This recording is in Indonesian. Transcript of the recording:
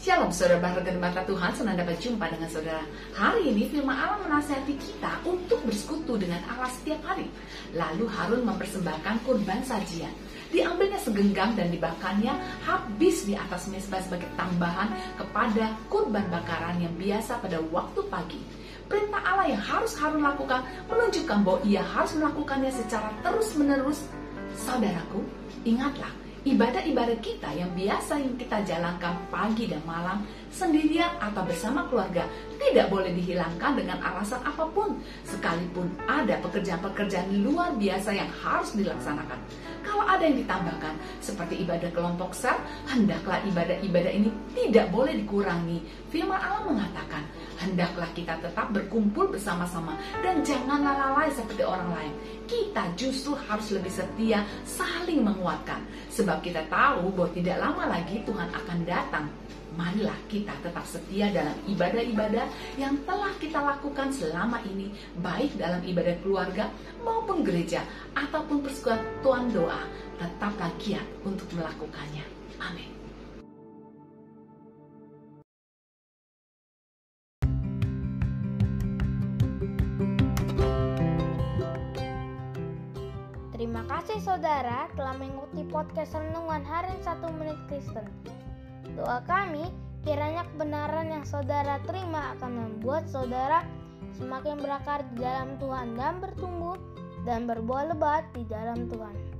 Shalom saudara berharga mata Tuhan, senang dapat jumpa dengan saudara. Hari ini firman Allah menasihati kita untuk bersekutu dengan Allah setiap hari. Lalu Harun mempersembahkan kurban sajian. Diambilnya segenggam dan dibakarnya habis di atas mesbah sebagai tambahan kepada kurban bakaran yang biasa pada waktu pagi. Perintah Allah yang harus Harun lakukan menunjukkan bahwa ia harus melakukannya secara terus-menerus. Saudaraku, ingatlah ibadah-ibadah kita yang biasa yang kita jalankan pagi dan malam sendirian atau bersama keluarga tidak boleh dihilangkan dengan alasan apa pun sekalipun ada pekerjaan-pekerjaan luar biasa yang harus dilaksanakan kalau ada yang ditambahkan seperti ibadah kelompok sel hendaklah ibadah-ibadah ini tidak boleh dikurangi firman Allah mengatakan hendaklah kita tetap berkumpul bersama-sama dan janganlah lalai seperti orang lain. Kita justru harus lebih setia saling menguatkan sebab kita tahu bahwa tidak lama lagi Tuhan akan datang. Marilah kita tetap setia dalam ibadah-ibadah yang telah kita lakukan selama ini, baik dalam ibadah keluarga maupun gereja ataupun persekutuan doa. Tetaplah giat untuk melakukannya. Amin. Terima kasih saudara telah mengikuti podcast Renungan Harian 1 Menit Kristen. Doa kami, kiranya kebenaran yang saudara terima akan membuat saudara semakin berakar di dalam Tuhan dan bertumbuh dan berbuah lebat di dalam Tuhan.